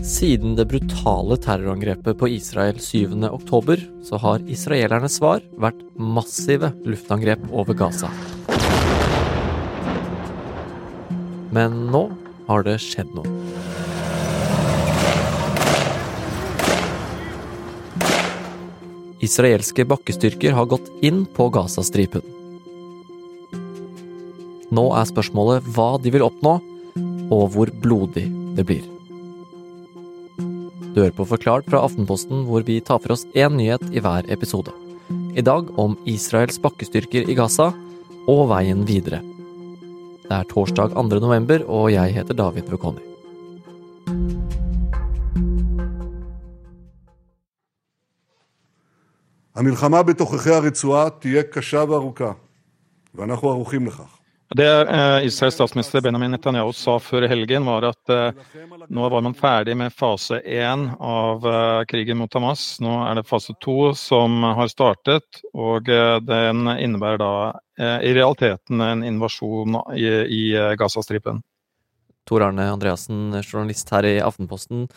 Siden det brutale terrorangrepet på Israel 7. oktober, så har israelernes svar vært massive luftangrep over Gaza. Men nå har det skjedd noe. Israelske bakkestyrker har gått inn på Gazastripen. Nå er spørsmålet hva de vil oppnå, og hvor blodig det blir. Du hører på Forklart fra Aftenposten, hvor vi tar for oss én nyhet i hver episode. I dag om Israels bakkestyrker i Gaza og veien videre. Det er torsdag 2. november, og jeg heter David Vekoni. המלחמה בתוככי הרצועה תהיה קשה וארוכה, ואנחנו ערוכים לכך. Det eh, Israels statsminister Benjamin Netanyahu sa før helgen, var at eh, nå var man ferdig med fase én av eh, krigen mot Hamas. Nå er det fase to som har startet, og den innebærer da i realiteten en invasjon i, i Gazastripen. Tor Arne Andreassen, journalist her i Aftenposten.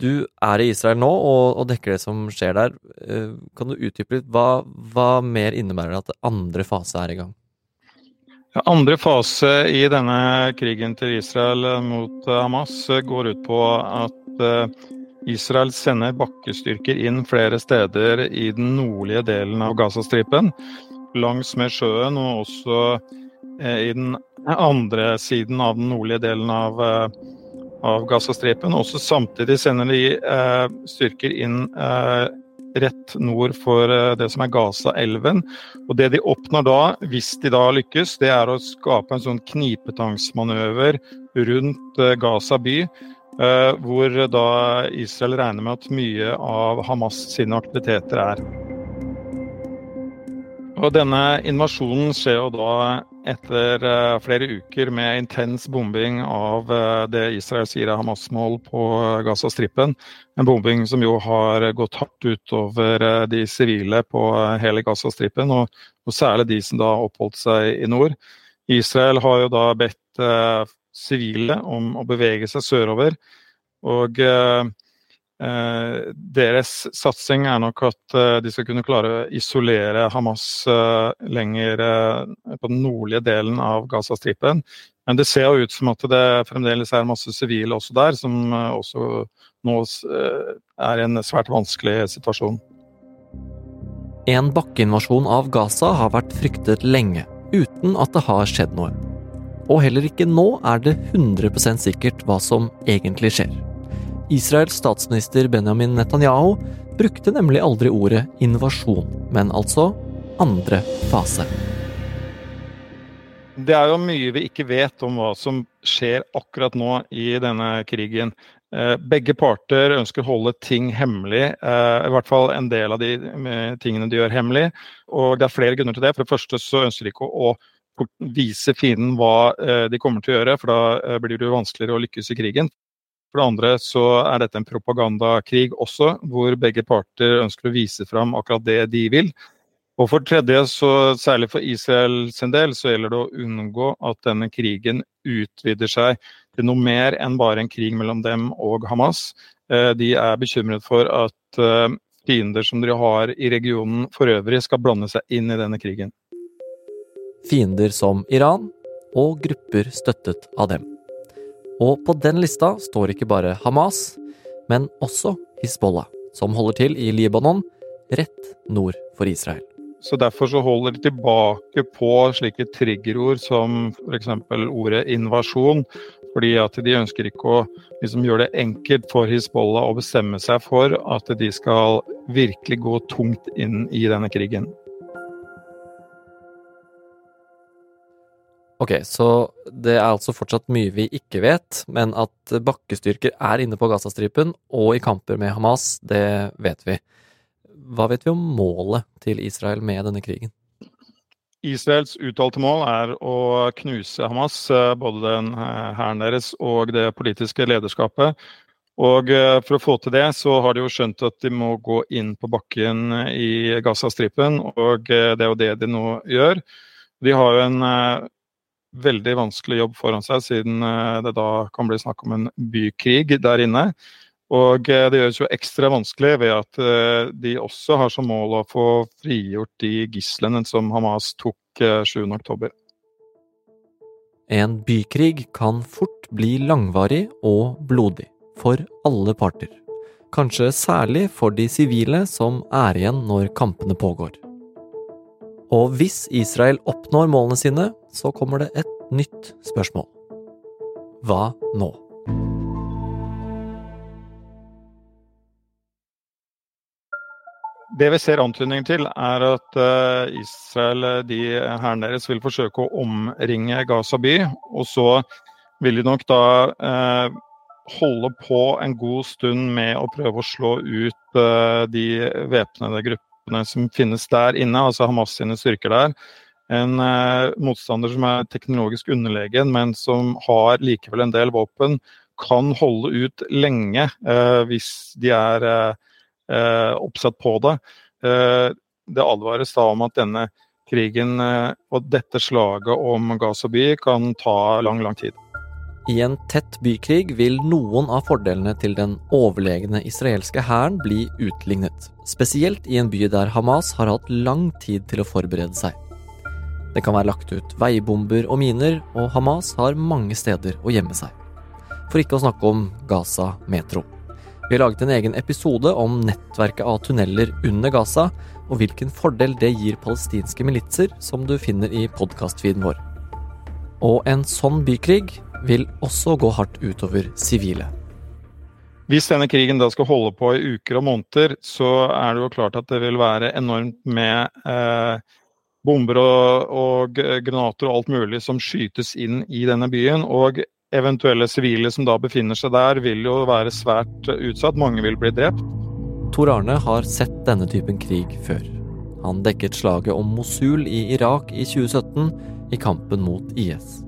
Du er i Israel nå og, og dekker det som skjer der. Kan du utdype litt? Hva, hva mer innebærer det at andre fase er i gang? Andre fase i denne krigen til Israel mot eh, Hamas eh, går ut på at eh, Israel sender bakkestyrker inn flere steder i den nordlige delen av Gazastripen. Langs med sjøen og også i den andre siden av den nordlige delen av, av Gazastripen. Også samtidig sender de styrker inn rett nord for eh, det som er Gaza-elven. Og det de oppnår da, hvis de da lykkes, det er å skape en sånn knipetangsmanøver rundt eh, Gaza by. Eh, hvor da Israel regner med at mye av Hamas sine aktiviteter er. Og denne invasjonen skjer jo da etter uh, flere uker med intens bombing av uh, det Israel sier er Hamas-mål på Gazastripen. En bombing som jo har gått hardt utover de sivile på hele Gazastripen, og, og, særlig de som da oppholdt seg i nord. Israel har jo da bedt sivile om å bevege seg sørover. Og Eh, deres satsing er nok at eh, de skal kunne klare å isolere Hamas eh, lenger på den nordlige delen av Gazastripen. Men det ser jo ut som at det fremdeles er masse sivile også der, som også nå er i en svært vanskelig situasjon. En bakkeinvasjon av Gaza har vært fryktet lenge, uten at det har skjedd noe. Og heller ikke nå er det 100% sikkert hva som egentlig skjer. Israels statsminister Benjamin Netanyahu brukte nemlig aldri ordet invasjon, men altså andre fase. Det er jo mye vi ikke vet om hva som skjer akkurat nå i denne krigen. Eh, begge parter ønsker å holde ting hemmelig, eh, i hvert fall en del av de eh, tingene de gjør hemmelig. Og det er flere grunner til det. For det første så ønsker de ikke å vise fienden hva de kommer til å gjøre, for da blir det jo vanskeligere å lykkes i krigen. For det andre så er dette en propagandakrig også, hvor begge parter ønsker å vise fram akkurat det de vil. Og for tredje, så særlig for Israel sin del, så gjelder det å unngå at denne krigen utvider seg til noe mer enn bare en krig mellom dem og Hamas. Eh, de er bekymret for at eh, fiender som de har i regionen for øvrig, skal blande seg inn i denne krigen. Fiender som Iran og grupper støttet av dem. Og på den lista står ikke bare Hamas, men også Hizbollah, som holder til i Libanon, rett nord for Israel. Så Derfor så holder de tilbake på slike triggerord som f.eks. ordet invasjon. Fordi at de ønsker ikke å liksom, gjøre det enkelt for Hizbollah å bestemme seg for at de skal virkelig gå tungt inn i denne krigen. Ok, så det er altså fortsatt mye vi ikke vet, men at bakkestyrker er inne på Gazastripen og i kamper med Hamas, det vet vi. Hva vet vi om målet til Israel med denne krigen? Israels uttalte mål er å knuse Hamas, eh, både den eh, hæren deres og det politiske lederskapet. Og eh, For å få til det, så har de jo skjønt at de må gå inn på bakken i Gazastripen, og det er jo det de nå gjør. De har jo en veldig vanskelig jobb foran seg, siden eh, det da kan bli snakk om en bykrig der inne. Og det gjøres jo ekstra vanskelig ved at de også har som mål å få frigjort de gislene som Hamas tok 7.10. En bykrig kan fort bli langvarig og blodig for alle parter. Kanskje særlig for de sivile som er igjen når kampene pågår. Og hvis Israel oppnår målene sine, så kommer det et nytt spørsmål. Hva nå? Det vi ser antydning til, er at eh, Israel, eh, de hæren deres, vil forsøke å omringe Gaza by. Og så vil de nok da eh, holde på en god stund med å prøve å slå ut de væpnede gruppene som finnes der inne, altså Hamas sine styrker der. En eh, motstander som er teknologisk underlegen, men som har likevel en del våpen, kan holde ut lenge eh, hvis de er Eh, oppsatt på det. Eh, det advares da om at denne krigen eh, og dette slaget om Gaza by kan ta lang, lang tid. I en tett bykrig vil noen av fordelene til den overlegne israelske hæren bli utlignet. Spesielt i en by der Hamas har hatt lang tid til å forberede seg. Det kan være lagt ut veibomber og miner, og Hamas har mange steder å gjemme seg. For ikke å snakke om Gaza metro. Vi har laget en egen episode om nettverket av tunneler under Gaza, og hvilken fordel det gir palestinske militser, som du finner i podkastfeeden vår. Og en sånn bykrig vil også gå hardt utover sivile. Hvis denne krigen da skal holde på i uker og måneder, så er det jo klart at det vil være enormt med eh, bomber og, og, granater og alt mulig som skytes inn i denne byen. Og eventuelle sivile som da befinner seg der, vil jo være svært utsatt. Mange vil bli drept. Tor Arne har sett denne typen krig før. Han dekket slaget om Mosul i Irak i 2017 i kampen mot IS.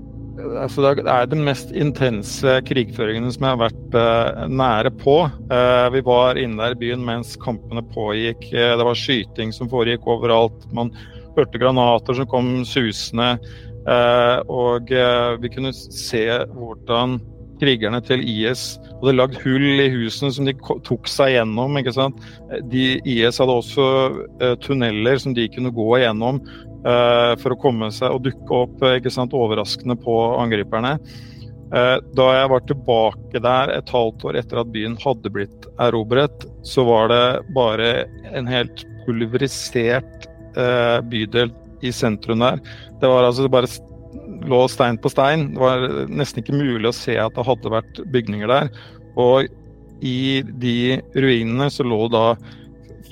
Altså, det er den mest intense krigføringen som jeg har vært uh, nære på. Uh, vi var inne der i byen mens kampene pågikk. Uh, det var skyting som foregikk overalt. Man hørte granater som kom susende. Eh, og eh, vi kunne se hvordan krigerne til IS hadde lagd hull i husene som de tok seg gjennom. ikke sant? De, IS hadde også tunneler som de kunne gå igjennom uh, for å komme seg og dukke opp ikke sant, overraskende på angriperne. Uh, da jeg var tilbake der et halvt år etter at byen hadde blitt erobret, så var det bare en helt pulverisert bydel i sentrum der. Det var altså bare lå stein på stein. Det var nesten ikke mulig å se at det hadde vært bygninger der. Og i de ruinene så lå da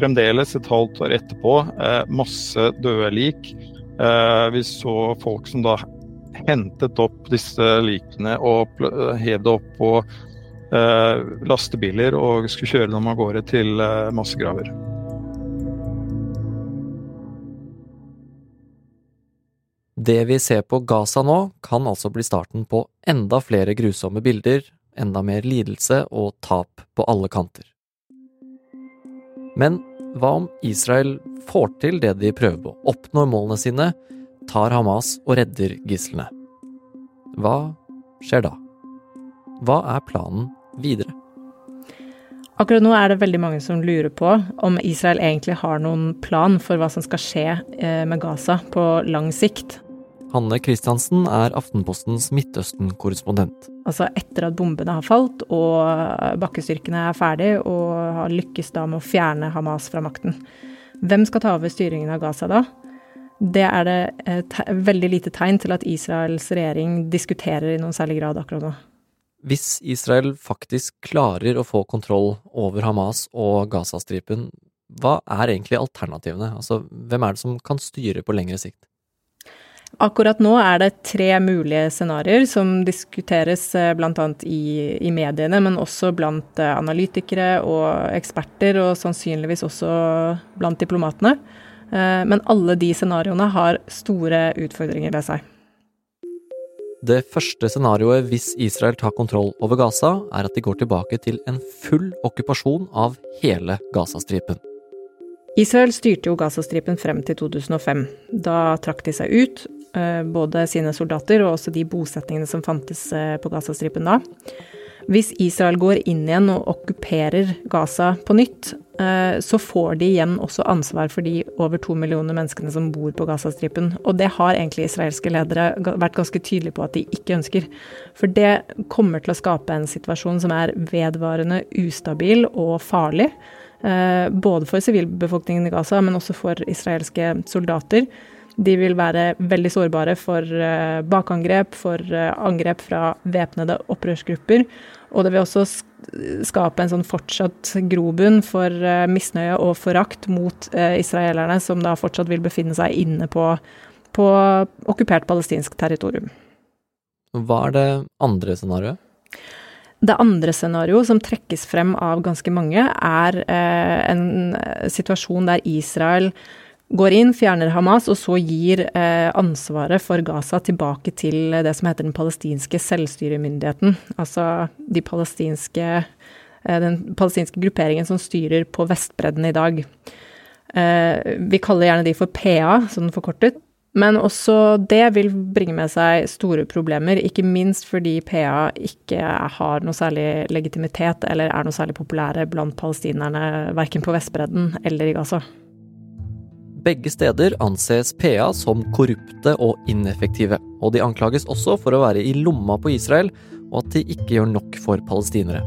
fremdeles, et halvt år etterpå, eh, masse døde lik. Eh, vi så folk som da hentet opp disse likene og hev det opp på eh, lastebiler og skulle kjøre dem av gårde til massegraver. Det vi ser på Gaza nå, kan altså bli starten på enda flere grusomme bilder, enda mer lidelse og tap på alle kanter. Men hva om Israel får til det de prøver på, oppnår målene sine, tar Hamas og redder gislene? Hva skjer da? Hva er planen videre? Akkurat nå er det veldig mange som lurer på om Israel egentlig har noen plan for hva som skal skje eh, med Gaza på lang sikt. Hanne Christiansen er Aftenpostens Midtøsten-korrespondent. Altså etter at bombene har falt og bakkestyrkene er ferdig og har lykkes da med å fjerne Hamas fra makten. Hvem skal ta over styringen av Gaza da? Det er det veldig lite tegn til at Israels regjering diskuterer i noen særlig grad akkurat nå. Hvis Israel faktisk klarer å få kontroll over Hamas og Gazastripen, hva er egentlig alternativene? Altså, hvem er det som kan styre på lengre sikt? Akkurat nå er det tre mulige scenarioer som diskuteres eh, bl.a. I, i mediene, men også blant eh, analytikere og eksperter, og sannsynligvis også blant diplomatene. Eh, men alle de scenarioene har store utfordringer ved seg. Det første scenarioet hvis Israel tar kontroll over Gaza, er at de går tilbake til en full okkupasjon av hele Gazastripen. Israel styrte jo Gazastripen frem til 2005. Da trakk de seg ut, både sine soldater og også de bosetningene som fantes eh, på Gazastripen da. Hvis Israel går inn igjen og okkuperer Gaza på nytt, eh, så får de igjen også ansvar for de over to millioner menneskene som bor på Gazastripen. Og det har egentlig israelske ledere vært ganske tydelige på at de ikke ønsker. For det kommer til å skape en situasjon som er vedvarende ustabil og farlig. Eh, både for sivilbefolkningen i Gaza, men også for israelske soldater. De vil være veldig sårbare for uh, bakangrep, for uh, angrep fra væpnede opprørsgrupper. Og det vil også skape en sånn fortsatt grobunn for uh, misnøye og forakt mot israelerne, som da fortsatt vil befinne seg inne på, på okkupert palestinsk territorium. Hva er det andre scenarioet? Det andre scenarioet som trekkes frem av ganske mange, er en situasjon der Israel går inn, fjerner Hamas, og så gir eh, ansvaret for Gaza tilbake til det som heter den palestinske selvstyremyndigheten. Altså de palestinske, eh, den palestinske grupperingen som styrer på Vestbredden i dag. Eh, vi kaller gjerne de for PA, sånn forkortet. Men også det vil bringe med seg store problemer, ikke minst fordi PA ikke har noe særlig legitimitet eller er noe særlig populære blant palestinerne, verken på Vestbredden eller i Gaza. Begge steder anses PA som korrupte og ineffektive, og de anklages også for å være i lomma på Israel, og at de ikke gjør nok for palestinere.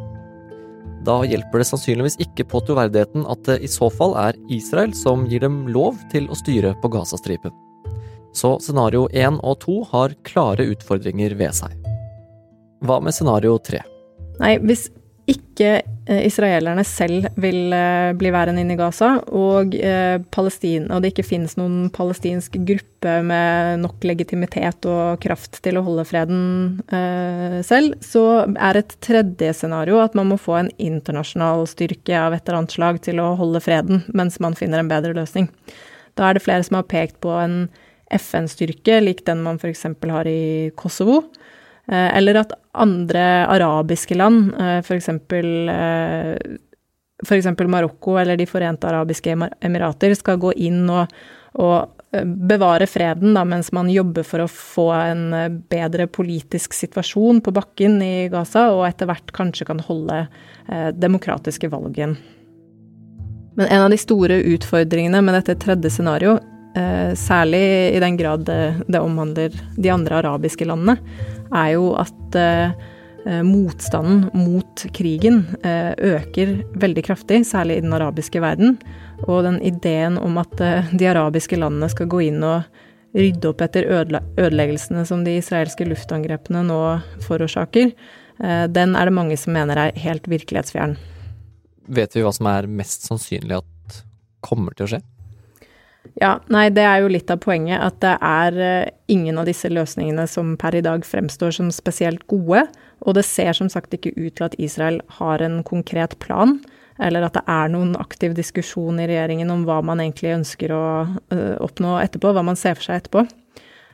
Da hjelper det sannsynligvis ikke på troverdigheten at det i så fall er Israel som gir dem lov til å styre på Gazastripen. Så scenario 1 og 2 har klare utfordringer ved seg. Hva med scenario 3? Nei, hvis ikke israelerne selv vil eh, bli værende inne i Gaza, og, eh, og det ikke finnes noen palestinsk gruppe med nok legitimitet og kraft til å holde freden eh, selv, så er et tredje scenario at man må få en internasjonal styrke av et eller annet slag til å holde freden, mens man finner en bedre løsning. Da er det flere som har pekt på en FN-styrke, lik den man f.eks. har i Kosovo. Eh, eller at andre arabiske land, f.eks. Eh, f.eks. Eh, Marokko eller De forente arabiske emirater, skal gå inn og, og bevare freden, da, mens man jobber for å få en bedre politisk situasjon på bakken i Gaza, og etter hvert kanskje kan holde demokratiske valg igjen. Men en av de store utfordringene med dette tredje scenarioet, særlig i den grad det omhandler de andre arabiske landene, er jo at eh, motstanden mot krigen eh, øker veldig kraftig, særlig i den arabiske verden. Og den ideen om at eh, de arabiske landene skal gå inn og rydde opp etter ødeleggelsene som de israelske luftangrepene nå forårsaker, den er det mange som mener er helt virkelighetsfjern. Vet vi hva som er mest sannsynlig at kommer til å skje? Ja, nei, det er jo litt av poenget. At det er uh, ingen av disse løsningene som per i dag fremstår som spesielt gode. Og det ser som sagt ikke ut til at Israel har en konkret plan. Eller at det er noen aktiv diskusjon i regjeringen om hva man egentlig ønsker å uh, oppnå etterpå. Hva man ser for seg etterpå.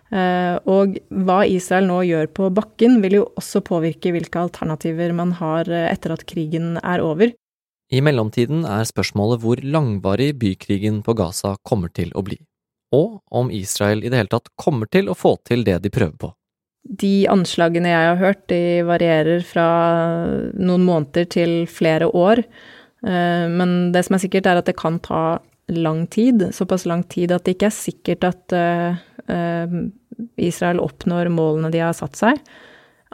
Uh, og hva Israel nå gjør på bakken, vil jo også påvirke hvilke alternativer man har etter at krigen er over. I mellomtiden er spørsmålet hvor langvarig bykrigen på Gaza kommer til å bli, og om Israel i det hele tatt kommer til å få til det de prøver på. De anslagene jeg har hørt, de varierer fra noen måneder til flere år. Eh, men det som er sikkert, er at det kan ta lang tid. Såpass lang tid at det ikke er sikkert at eh, eh, Israel oppnår målene de har satt seg.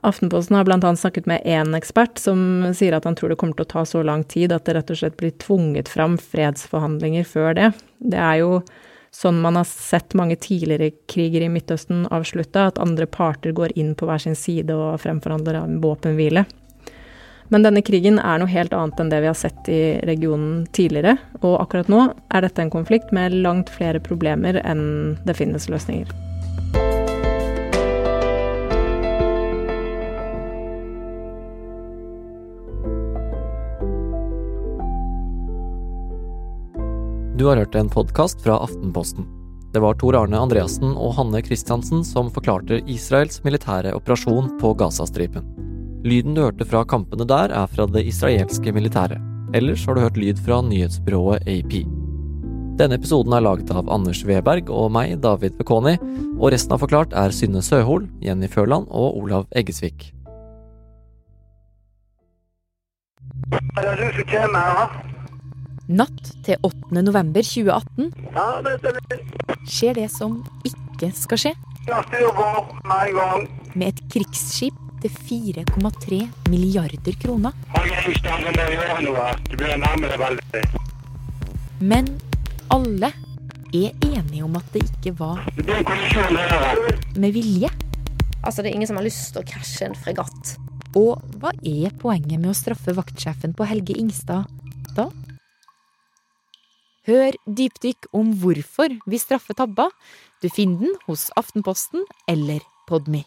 Aftenposten har bl.a. snakket med én ekspert som sier at han tror det kommer til å ta så lang tid at det rett og slett blir tvunget fram fredsforhandlinger før det. Det er jo sånn man har sett mange tidligere kriger i Midtøsten avslutta, at andre parter går inn på hver sin side og fremforhandler en våpenhvile. Men denne krigen er noe helt annet enn det vi har sett i regionen tidligere, og akkurat nå er dette en konflikt med langt flere problemer enn det finnes løsninger. Du har hørt en podkast fra Aftenposten. Det var Tor Arne Andreassen og Hanne Christiansen som forklarte Israels militære operasjon på Gazastripen. Lyden du hørte fra kampene der, er fra det israelske militæret. Ellers har du hørt lyd fra nyhetsbyrået AP. Denne episoden er laget av Anders Weberg og meg, David Bekoni, og resten av Forklart er Synne Søhol, Jenny Førland og Olav Eggesvik. Er det du som kommer her? Natt til 8. november 2018 Ja, det stemmer. skjer det som ikke skal skje, med en gang. med et krigsskip til 4,3 milliarder kroner. Men alle er enige om at det ikke var med vilje. Altså, det er ingen som har lyst til å krasje en fregatt. Og hva er poenget med å straffe vaktsjefen på Helge Ingstad da? Hør dypdykk om hvorfor vi straffer tabba. Du finner den hos Aftenposten eller Podmy.